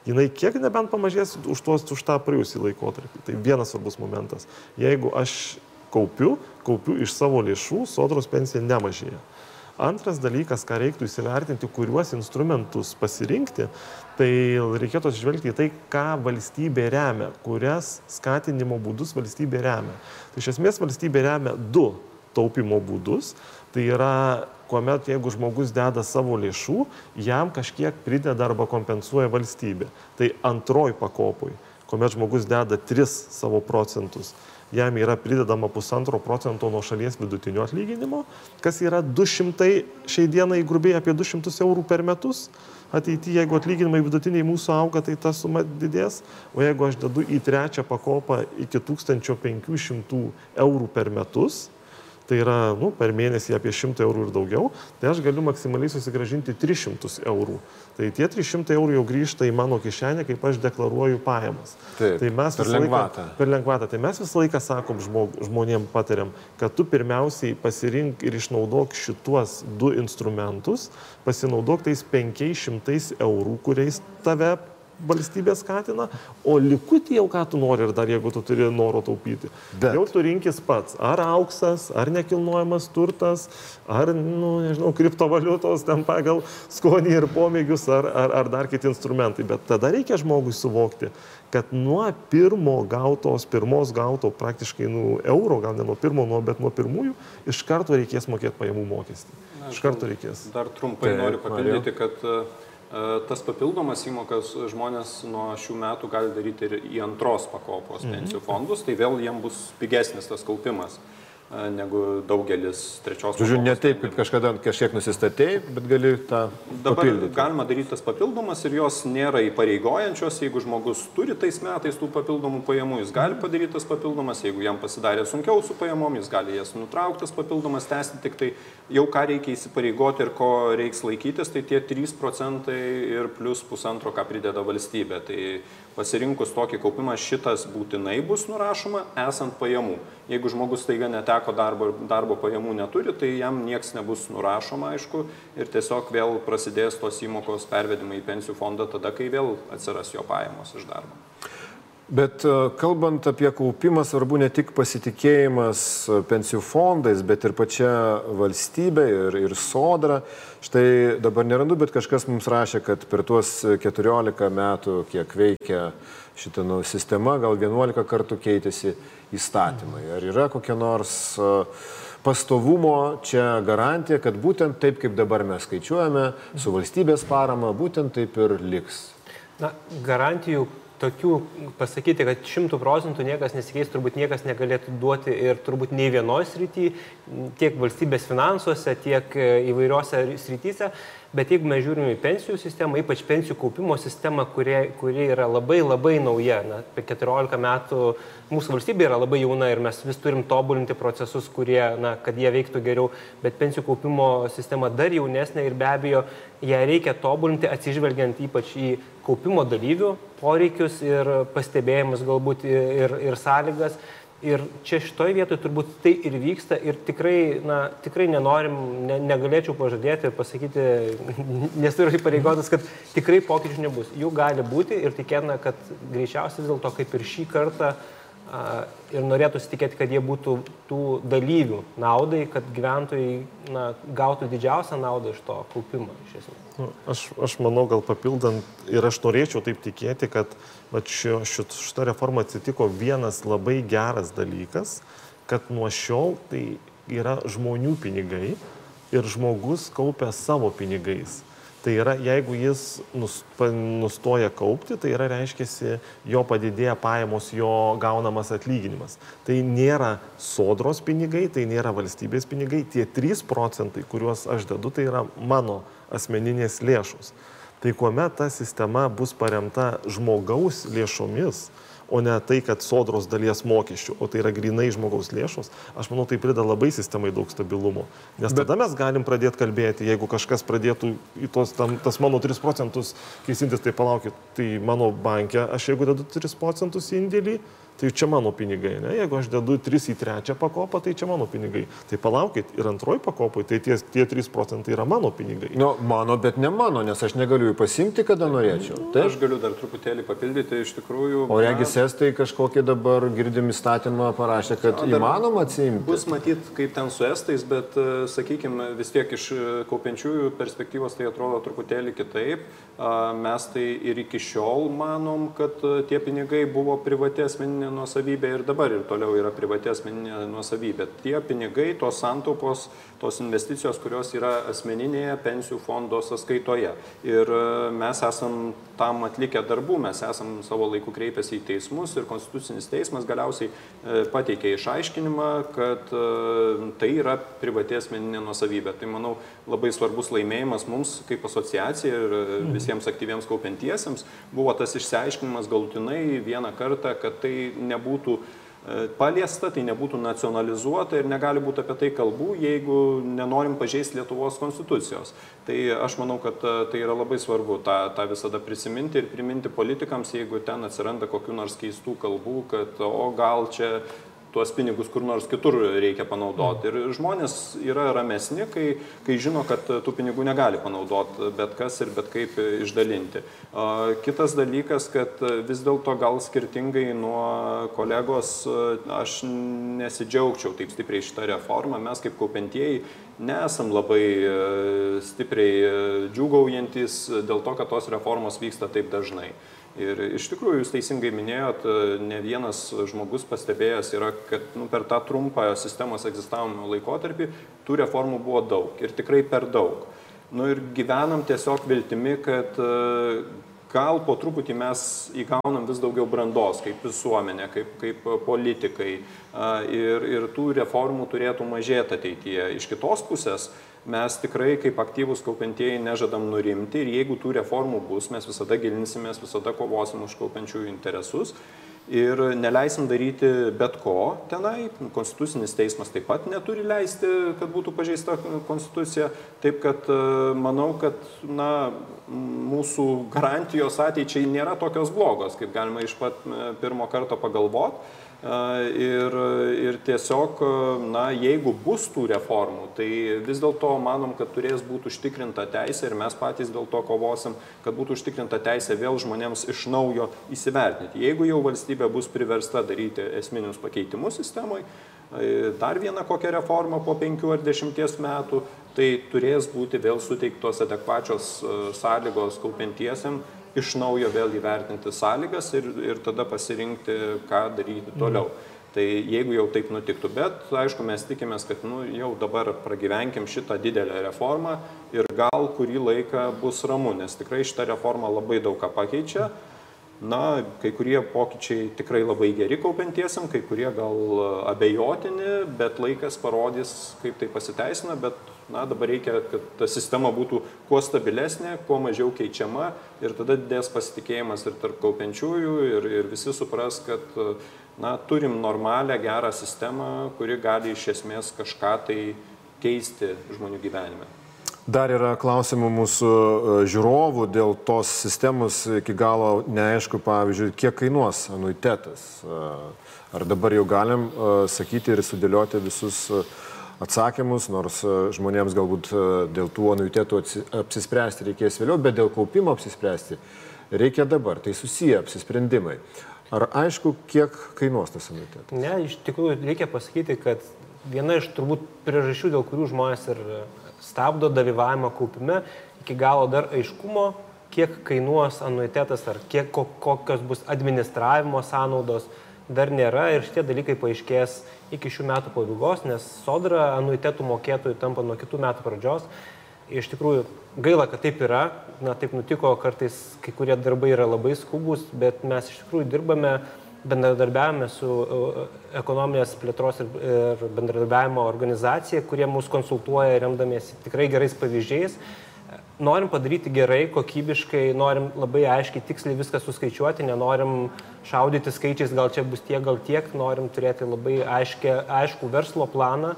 jinai kiek nebent pamažės už, tuos, už tą praėjusį laikotarpį. Tai vienas svarbus momentas. Jeigu aš kaupiu, kaupiu iš savo lėšų, sodros pensija nemažėja. Antras dalykas, ką reiktų įsivertinti, kuriuos instrumentus pasirinkti, tai reikėtų atsižvelgti į tai, ką valstybė remia, kurias skatinimo būdus valstybė remia. Tai iš esmės valstybė remia du taupimo būdus. Tai yra kuomet jeigu žmogus deda savo lėšų, jam kažkiek prideda arba kompensuoja valstybė. Tai antroj pakopoj, kuomet žmogus deda 3 savo procentus, jam yra pridedama pusantro procento nuo šalies vidutinio atlyginimo, kas yra 200, šiai dienai grubiai apie 200 eurų per metus. ateityje, jeigu atlyginimai vidutiniai mūsų auga, tai ta suma didės, o jeigu aš dedu į trečią pakopą iki 1500 eurų per metus, tai yra nu, per mėnesį apie 100 eurų ir daugiau, tai aš galiu maksimaliai susigražinti 300 eurų. Tai tie 300 eurų jau grįžta į mano kišenę, kaip aš deklaruoju pajamas. Taip, tai mes per lengvatą. Laiką, per lengvatą. Tai mes visą laiką sakom žmog, žmonėm patariam, kad tu pirmiausiai pasirink ir išnaudok šituos du instrumentus, pasinaudok tais 500 eurų, kuriais tave valstybė skatina, o likutį jau ką tu nori ir dar jeigu tu turi noro taupyti. Bet. Jau tu rinkis pats, ar auksas, ar nekilnojamas turtas, ar, nu, nežinau, kriptovaliutos ten pagal skonį ir pomėgius, ar, ar, ar dar kiti instrumentai. Bet tada reikia žmogui suvokti, kad nuo pirmo gautos, pirmos gauto praktiškai nu, euro, gal ne nuo pirmo, nuo, bet nuo pirmųjų, iš karto reikės mokėti pajamų mokestį. Iš karto reikės. Dar trumpai tai, noriu papildyti, kad uh, tas papildomas įmokas žmonės nuo šių metų gali daryti ir į antros pakopos mhm. pensijų fondus, tai vėl jiem bus pigesnis tas kaupimas negu daugelis trečios. Žodžiu, ne taip, kaip kažkada kažkiek nusistatėjai, bet gali tą. Dabar papildyti. galima daryti tas papildomas ir jos nėra įpareigojančios, jeigu žmogus turi tais metais tų papildomų pajamų, jis gali padaryti tas papildomas, jeigu jam pasidarė sunkiau su pajamom, jis gali jas nutrauktas papildomas, tęsti tik tai jau ką reikia įsipareigoti ir ko reiks laikytis, tai tie 3 procentai ir plus pusantro, ką prideda valstybė. Tai pasirinkus tokį kaupimą šitas būtinai bus nurašoma esant pajamų. Jeigu žmogus taiga neteko darbo ir darbo pajamų neturi, tai jam nieks nebus nurašoma, aišku, ir tiesiog vėl prasidės tos įmokos pervedimai į pensijų fondą tada, kai vėl atsiras jo pajamos iš darbo. Bet e, kalbant apie kaupimą, svarbu ne tik pasitikėjimas e, pensijų fondais, bet ir pačia valstybė ir, ir sodra. Štai dabar nerandu, bet kažkas mums rašė, kad per tuos 14 metų, kiek veikia šitą nu, sistema, gal 11 kartų keitėsi įstatymai. Ar yra kokia nors e, pastovumo čia garantija, kad būtent taip, kaip dabar mes skaičiuojame, su valstybės parama, būtent taip ir liks? Na, garantijų tokių pasakyti, kad šimtų procentų niekas nesikeis, turbūt niekas negalėtų duoti ir turbūt nei vienoje srityje, tiek valstybės finansuose, tiek e, įvairiose srityse. Bet jeigu mes žiūrime į pensijų sistemą, ypač pensijų kaupimo sistemą, kuri, kuri yra labai labai nauja, na, apie 14 metų mūsų valstybė yra labai jauna ir mes vis turim tobulinti procesus, kurie, na, kad jie veiktų geriau, bet pensijų kaupimo sistema dar jaunesnė ir be abejo ją reikia tobulinti atsižvelgiant ypač į kaupimo dalyvių poreikius ir pastebėjimus galbūt ir, ir sąlygas Ir čia šitoje vietoje turbūt tai ir vyksta ir tikrai, na, tikrai nenorim, ne, negalėčiau pažadėti pasakyti, [laughs] nesu ir įpareigotas, kad tikrai pokyčių nebus. Jų gali būti ir tikėtina, kad greičiausiai vis dėlto kaip ir šį kartą a, ir norėtųsi tikėti, kad jie būtų tų dalyvių naudai, kad gyventojai na, gautų didžiausią naudą iš to kaupimo iš. Nu, aš, aš manau, gal papildant ir aš norėčiau taip tikėti, kad šio, šita reforma atsitiko vienas labai geras dalykas, kad nuo šiol tai yra žmonių pinigai ir žmogus kaupia savo pinigais. Tai yra, jeigu jis nustoja kaupti, tai yra, reiškia, jo padidėja pajamos, jo gaunamas atlyginimas. Tai nėra sodros pinigai, tai nėra valstybės pinigai, tie 3 procentai, kuriuos aš dedu, tai yra mano asmeninės lėšos. Tai kuomet ta sistema bus paremta žmogaus lėšomis, o ne tai, kad sodros dalies mokesčių, o tai yra grinai žmogaus lėšos, aš manau, tai prideda labai sistemai daug stabilumo. Nes Bet... tada mes galim pradėti kalbėti, jeigu kažkas pradėtų į tos, tam, tas mano 3 procentus keisintis, tai palaukit, tai mano bankė, aš jeigu dedu 3 procentus indėlį, tai čia mano pinigai. Ne? Jeigu aš dedu 3 į trečią pakopą, tai čia mano pinigai. Tai palaukit, ir antroji pakopai, tai tie, tie 3 procentai yra mano pinigai. Nu, mano, bet ne mano, nes aš negaliu jų pasimti, kada norėčiau. Nu, tai aš galiu dar truputėlį papildyti, iš tikrųjų. O regis estai kažkokį dabar girdim įstatymą parašė, kad o, įmanoma atsimti. Bus matyti, kaip ten su estais, bet, e, sakykime, vis tiek iš e, kaupiančiųjų perspektyvos tai atrodo truputėlį kitaip. Mes tai ir iki šiol manom, kad e, tie pinigai buvo privati asmeninė nuosavybė ir dabar ir toliau yra privati asmeninė nuosavybė. Tie pinigai, tos santaupos, tos investicijos, kurios yra asmeninėje pensijų fondo sąskaitoje. Ir e, mes esam tam atlikę darbų, mes esam savo laiku kreipęsi į teismus ir Konstitucinis teismas galiausiai e, pateikė išaiškinimą, kad tai yra privati asmeninė nuosavybė. Tai manau labai svarbus laimėjimas mums kaip asociacija ir mhm. Visiems aktyviems kaupiantiesiems buvo tas išsiaiškinimas galutinai vieną kartą, kad tai nebūtų E, paliesta, tai nebūtų nacionalizuota ir negali būti apie tai kalbų, jeigu nenorim pažeisti Lietuvos konstitucijos. Tai aš manau, kad e, tai yra labai svarbu tą, tą visada prisiminti ir priminti politikams, jeigu ten atsiranda kokiu nors keistų kalbų, kad o gal čia tuos pinigus kur nors kitur reikia panaudoti. Ir žmonės yra ramesni, kai, kai žino, kad tų pinigų negali panaudoti bet kas ir bet kaip išdalinti. Kitas dalykas, kad vis dėlto gal skirtingai nuo kolegos aš nesidžiaugčiau taip stipriai šitą reformą. Mes kaip kaupentieji nesam labai e, stipriai džiūgaujantis dėl to, kad tos reformos vyksta taip dažnai. Ir iš tikrųjų, jūs teisingai minėjot, ne vienas žmogus pastebėjęs yra, kad nu, per tą trumpą sistemos egzistavimo laikotarpį tų reformų buvo daug ir tikrai per daug. Nu ir gyvenam tiesiog viltimi, kad e, gal po truputį mes įgaunam vis daugiau brandos kaip visuomenė, kaip, kaip politikai ir, ir tų reformų turėtų mažėti ateityje. Iš kitos pusės, mes tikrai kaip aktyvūs kaupiantieji nežadam nurimti ir jeigu tų reformų bus, mes visada gilinsimės, visada kovosim už kaupiančiųjų interesus ir neleisim daryti bet ko tenai. Konstitucinis teismas taip pat neturi leisti, kad būtų pažeista konstitucija. Taip kad e, manau, kad na, mūsų garantijos ateičiai nėra tokios blogos, kaip galima iš pat e, pirmo karto pagalvoti. Ir, ir tiesiog, na, jeigu bus tų reformų, tai vis dėlto manom, kad turės būti užtikrinta teisė ir mes patys dėl to kovosim, kad būtų užtikrinta teisė vėl žmonėms iš naujo įsivertinti. Jeigu jau valstybė bus priversta daryti esminius pakeitimus sistemoje, dar vieną kokią reformą po penkių ar dešimties metų, tai turės būti vėl suteiktos adekvačios sąlygos kaupiantiesiam iš naujo vėl įvertinti sąlygas ir, ir tada pasirinkti, ką daryti toliau. Mm. Tai jeigu jau taip nutiktų, bet aišku, mes tikimės, kad nu, jau dabar pragyvenkim šitą didelę reformą ir gal kurį laiką bus ramu, nes tikrai šitą reformą labai daug ką pakeičia. Na, kai kurie pokyčiai tikrai labai geri kaupiantiesiam, kai kurie gal abejotini, bet laikas parodys, kaip tai pasiteisina, bet na, dabar reikia, kad ta sistema būtų kuo stabilesnė, kuo mažiau keičiama ir tada didės pasitikėjimas ir tarp kaupiančiųjų ir, ir visi supras, kad na, turim normalią, gerą sistemą, kuri gali iš esmės kažką tai keisti žmonių gyvenime. Dar yra klausimų mūsų e, žiūrovų dėl tos sistemos iki galo neaišku, pavyzdžiui, kiek kainuos anuitetas. E, ar dabar jau galim e, sakyti ir sudėlioti visus atsakymus, nors žmonėms galbūt dėl tų anuitetų apsispręsti reikės vėliau, bet dėl kaupimo apsispręsti reikia dabar. Tai susiję apsisprendimai. Ar aišku, kiek kainuos tas anuitetas? Ne, iš tikrųjų reikia pasakyti, kad viena iš turbūt priežasčių, dėl kurių žmonės ir stabdo dalyvavimą kaupime, iki galo dar aiškumo, kiek kainuos anuitetas ar kiek, kokios bus administravimo sąnaudos, dar nėra ir šitie dalykai paaiškės iki šių metų pabaigos, nes sodra anuitetų mokėtojų tampa nuo kitų metų pradžios. Iš tikrųjų, gaila, kad taip yra, na taip nutiko, kartais kai kurie darbai yra labai skubus, bet mes iš tikrųjų dirbame, bendradarbiavame su e, ekonominės plėtros ir bendradarbiavimo organizacija, kurie mus konsultuoja remdamiesi tikrai gerais pavyzdžiais. Norim padaryti gerai, kokybiškai, norim labai aiškiai, tiksliai viską suskaičiuoti, nenorim šaudyti skaičiais, gal čia bus tiek, gal tiek, norim turėti labai aiškę, aišku verslo planą,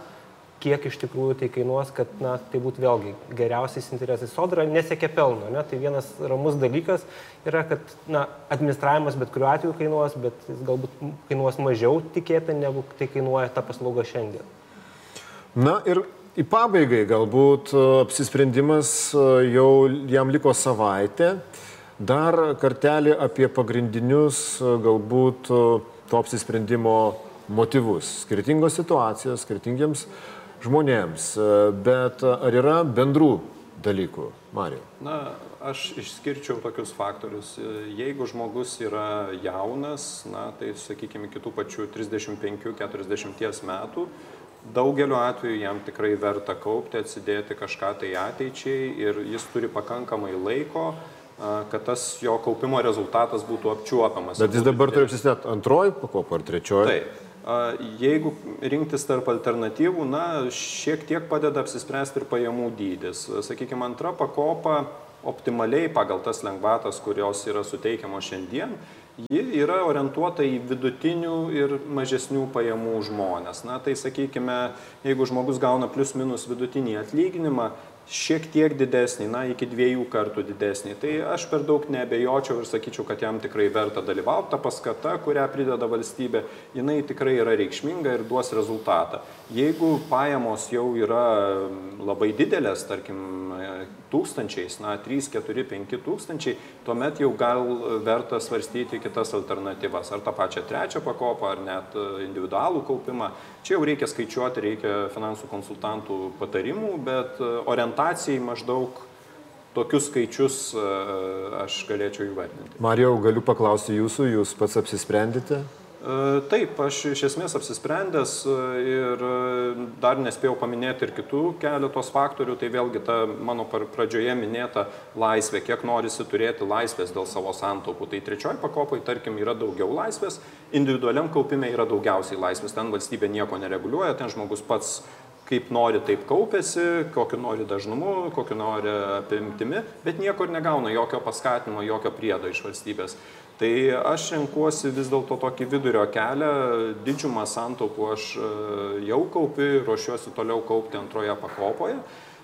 kiek iš tikrųjų tai kainuos, kad na, tai būtų vėlgi geriausiais interesais. Sodra nesiekia pelno, ne? tai vienas ramus dalykas yra, kad na, administravimas bet kuriuo atveju kainuos, bet jis galbūt kainuos mažiau tikėtai, negu tai kainuoja ta paslauga šiandien. Na ir Į pabaigai galbūt e, apsisprendimas e, jau jam liko savaitę. Dar kartelį apie pagrindinius e, galbūt to apsisprendimo motyvus. Skirtingos situacijos, skirtingiems žmonėms. Bet ar yra bendrų dalykų, Marijau? Na, aš išskirčiau tokius faktorius. Jeigu žmogus yra jaunas, na, tai sakykime, kitų pačių 35-40 metų, daugeliu atveju jam tikrai verta kaupti, atsidėti kažką tai ateičiai ir jis turi pakankamai laiko, kad tas jo kaupimo rezultatas būtų apčiuopiamas. Bet jis dabar turi apsisnet antroji pakopa ar trečioji? Taip. Jeigu rinktis tarp alternatyvų, na, šiek tiek padeda apsispręsti ir pajamų dydis. Sakykime, antra pakopa optimaliai pagal tas lengvatas, kurios yra suteikiamos šiandien, ji yra orientuota į vidutinių ir mažesnių pajamų žmonės. Na, tai sakykime, jeigu žmogus gauna plius minus vidutinį atlyginimą, šiek tiek didesnį, na, iki dviejų kartų didesnį. Tai aš per daug nebejočiau ir sakyčiau, kad jam tikrai verta dalyvauti. Ta paskata, kurią prideda valstybė, jinai tikrai yra reikšminga ir duos rezultatą. Jeigu pajamos jau yra labai didelės, tarkim, tūkstančiais, na, 3, 4, 5 tūkstančiai, tuomet jau gal verta svarstyti kitas alternatyvas. Ar tą pačią trečią pakopą, ar net individualų kaupimą. Čia jau reikia skaičiuoti, reikia finansų konsultantų patarimų, bet orientacijai maždaug tokius skaičius aš galėčiau įvardinti. Marijau, galiu paklausti jūsų, jūs pats apsisprendėte? E, taip, aš iš esmės apsisprendęs e, ir e, dar nespėjau paminėti ir kitų keletos faktorių, tai vėlgi ta mano pradžioje minėta laisvė, kiek norisi turėti laisvės dėl savo santaupų. Tai trečioji pakopai, tarkim, yra daugiau laisvės, individualiam kaupime yra daugiausiai laisvės, ten valstybė nieko nereguliuoja, ten žmogus pats kaip nori, taip kaupėsi, kokiu nori dažnumu, kokiu nori apimtimi, bet niekur negauna jokio paskatinimo, jokio priedo iš valstybės. Tai aš renkuosi vis dėlto tokį vidurio kelią, didžiumą santaupų aš e, jau kaupiu, ruošiuosi toliau kaupti antroje pakopoje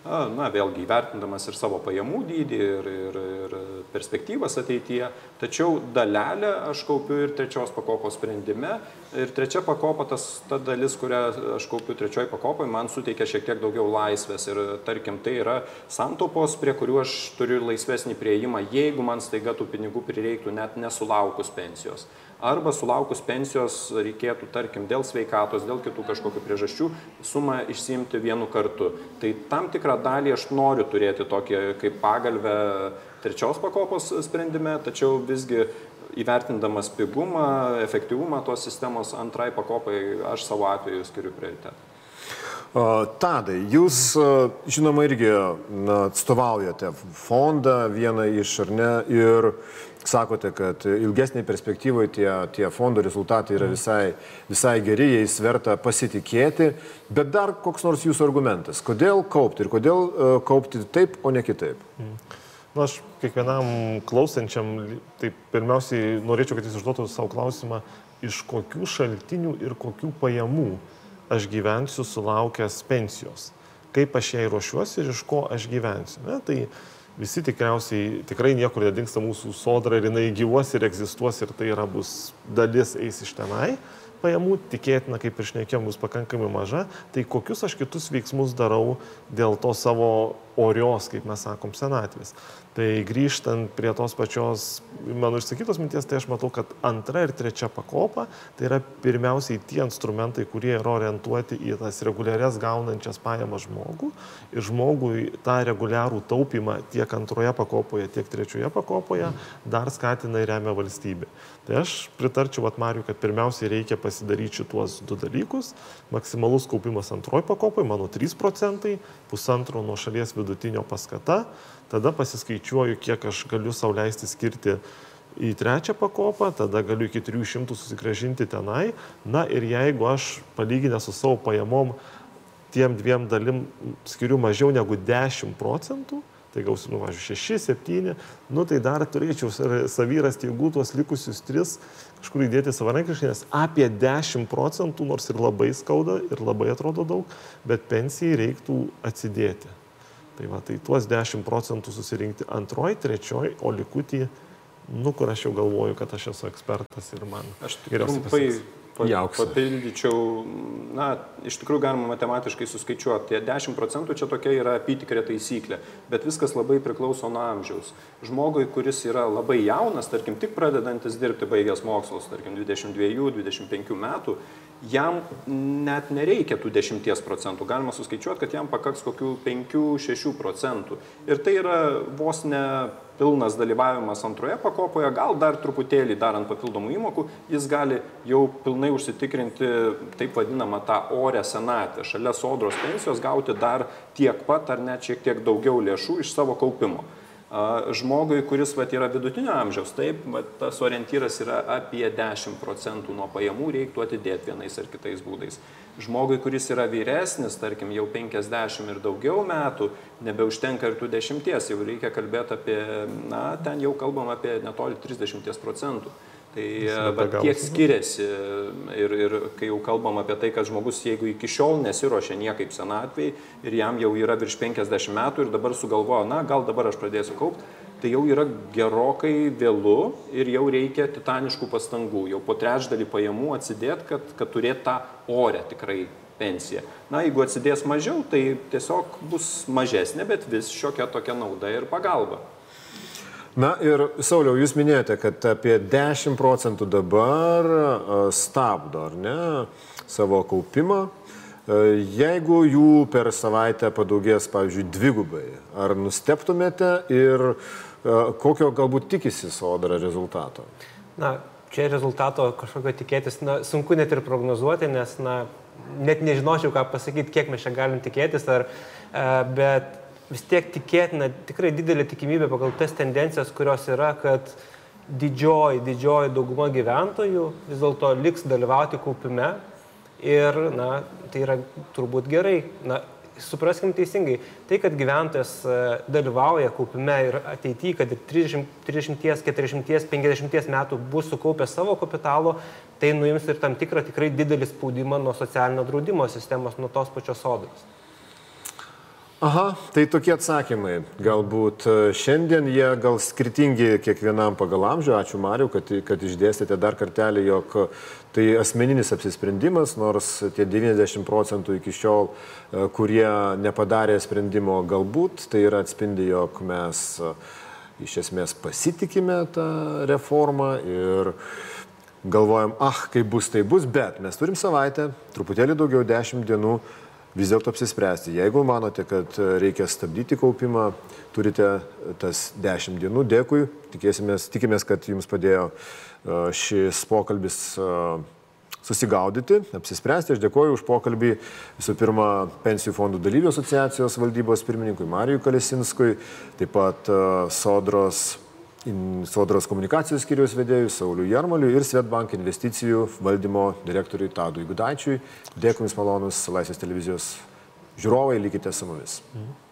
na, vėlgi įvertindamas ir savo pajamų dydį, ir, ir, ir perspektyvas ateityje. Tačiau dalelę aš kaupiu ir trečios pakopos sprendime. Ir trečia pakopa, tas, ta dalis, kurią aš kaupiu trečioji pakopai, man suteikia šiek tiek daugiau laisvės. Ir tarkim, tai yra santaupos, prie kurių aš turiu laisvesnį prieimą, jeigu man staiga tų pinigų prireiktų net nesulaukus pensijos arba sulaukus pensijos reikėtų, tarkim, dėl sveikatos, dėl kitų kažkokių priežasčių sumą išsiimti vienu kartu. Tai tam tikrą dalį aš noriu turėti tokį kaip pagalbę trečios pakopos sprendime, tačiau visgi įvertindamas pigumą, efektyvumą tos sistemos antrai pakopai, aš savo atveju skiriu prioritetą. Tadai, jūs žinoma irgi na, atstovaujate fondą vieną iš ar ne ir sakote, kad ilgesnėje perspektyvoje tie, tie fondo rezultatai yra visai, visai geri, jais verta pasitikėti, bet dar koks nors jūsų argumentas, kodėl kaupti ir kodėl uh, kaupti taip, o ne kitaip? Mm. Na, aš kiekvienam klausančiam, tai pirmiausiai norėčiau, kad jis užduotų savo klausimą, iš kokių šaltinių ir kokių pajamų aš gyvensiu sulaukęs pensijos, kaip aš jai ruošiuosi ir iš ko aš gyvensiu. Ne? Tai visi tikriausiai tikrai niekur nedingsta mūsų sodra ir jinai gyvuos ir egzistuos ir tai yra bus dalis eis iš tenai pajamų tikėtina, kaip ir šnekėjom, bus pakankamai maža, tai kokius aš kitus veiksmus darau dėl to savo orios, kaip mes sakom, senatvės. Tai grįžtant prie tos pačios mano išsakytos minties, tai aš matau, kad antra ir trečia pakopa tai yra pirmiausiai tie instrumentai, kurie yra orientuoti į tas reguliarias gaunančias pajamas žmogų ir žmogui tą reguliarų taupimą tiek antroje pakopoje, tiek trečioje pakopoje dar skatina ir remia valstybė. Tai aš pritarčiau Vatmariu, kad pirmiausiai reikia pasidaryti šituos du dalykus. Maksimalus kaupimas antroji pakopai, mano 3 procentai, pusantro nuo šalies vidutinio paskata tada pasiskaičiuoju, kiek aš galiu sauliaisti skirti į trečią pakopą, tada galiu iki 300 susigražinti tenai. Na ir jeigu aš palyginę su savo pajamom tiem dviem dalim skiriu mažiau negu 10 procentų, tai gausiu, nu, važiuoju, 6, 7, nu tai dar turėčiau savyras jėgų tuos likusius 3 kažkur įdėti savarankiškai, nes apie 10 procentų, nors ir labai skauda ir labai atrodo daug, bet pensijai reiktų atsidėti. Tai va, tai tuos 10 procentų susirinkti antroji, trečioji, o likutį, nu, kur aš jau galvoju, kad aš esu ekspertas ir man. Aš tik trumpai papildyčiau, na, iš tikrųjų galima matematiškai suskaičiuoti, tie 10 procentų čia tokia yra apytikrė taisyklė, bet viskas labai priklauso nuo amžiaus. Žmogui, kuris yra labai jaunas, tarkim, tik pradedantis dirbti baigęs mokslus, tarkim, 22-25 metų, jam net nereikia tų 10 procentų, galima suskaičiuoti, kad jam pakaks kokių 5-6 procentų. Ir tai yra vos ne pilnas dalyvavimas antroje pakopoje, gal dar truputėlį darant papildomų įmokų, jis gali jau pilnai užsitikrinti taip vadinamą tą orę senatę, šalia sodros pensijos gauti dar tiek pat ar net šiek tiek daugiau lėšų iš savo kaupimo. Žmogui, kuris vat, yra vidutinio amžiaus, taip, vat, tas orientyras yra apie 10 procentų nuo pajamų, reiktų atidėti vienais ar kitais būdais. Žmogui, kuris yra vyresnis, tarkim, jau 50 ir daugiau metų, nebeužtenka ir tų dešimties, jau reikia kalbėti apie, na, ten jau kalbam apie netoli 30 procentų. Tai bet kiek skiriasi. Ir, ir kai jau kalbam apie tai, kad žmogus, jeigu iki šiol nesiuošia niekaip senatvei ir jam jau yra virš 50 metų ir dabar sugalvoja, na, gal dabar aš pradėsiu kaupti, tai jau yra gerokai vėlu ir jau reikia titaniškų pastangų, jau po trečdalį pajamų atsidėti, kad, kad turėtų tą orę tikrai pensiją. Na, jeigu atsidės mažiau, tai tiesiog bus mažesnė, bet vis šiokia tokia nauda ir pagalba. Na ir Sauliau, jūs minėjote, kad apie 10 procentų dabar stabdo, ar ne, savo kaupimą. Jeigu jų per savaitę padaugės, pavyzdžiui, dvigubai, ar nusteptumėte ir kokio galbūt tikisi sodra rezultato? Na, čia rezultato kažkokio tikėtis, na, sunku net ir prognozuoti, nes, na, net nežinočiau, ką pasakyti, kiek mes čia galim tikėtis, ar, bet vis tiek tikėtina, tikrai didelė tikimybė pagal tas tendencijas, kurios yra, kad didžioji, didžioji dauguma gyventojų vis dėlto liks dalyvauti kaupime ir, na, tai yra turbūt gerai. Na, supraskim teisingai, tai, kad gyventojas e, dalyvauja kaupime ir ateityje, kad ir 30, 30, 40, 50 metų bus sukaupęs savo kapitalo, tai nuims ir tam tikrą tikrai didelį spaudimą nuo socialinio draudimo sistemos, nuo tos pačios sodros. Aha, tai tokie atsakymai. Galbūt e, šiandien jie gal skirtingi kiekvienam pagal amžių. Ačiū Mariu, kad, kad išdėstėte dar kartelį, jog tai asmeninis apsisprendimas, nors tie 90 procentų iki šiol, e, kurie nepadarė sprendimo, galbūt tai yra atspindi, jog mes e, iš esmės pasitikime tą reformą ir galvojam, ah, kaip bus, tai bus, bet mes turim savaitę, truputėlį daugiau 10 dienų vis dėlto apsispręsti. Jeigu manote, kad reikia stabdyti kaupimą, turite tas 10 dienų. Dėkui, Tikėsimės, tikimės, kad jums padėjo e, šis pokalbis e, susigaudyti, apsispręsti. Aš dėkoju už pokalbį visų pirma Pensijų fondų dalyvių asociacijos valdybos pirmininkui Marijui Kalesinskui, taip pat e, Sodros Sodros komunikacijos skyriaus vedėjui Sauliu Jarmaliu ir Svetbank investicijų valdymo direktoriui Tadui Gudaičiui. Dėkui Jums malonus Laisvės televizijos žiūrovai, likite su mumis. Mhm.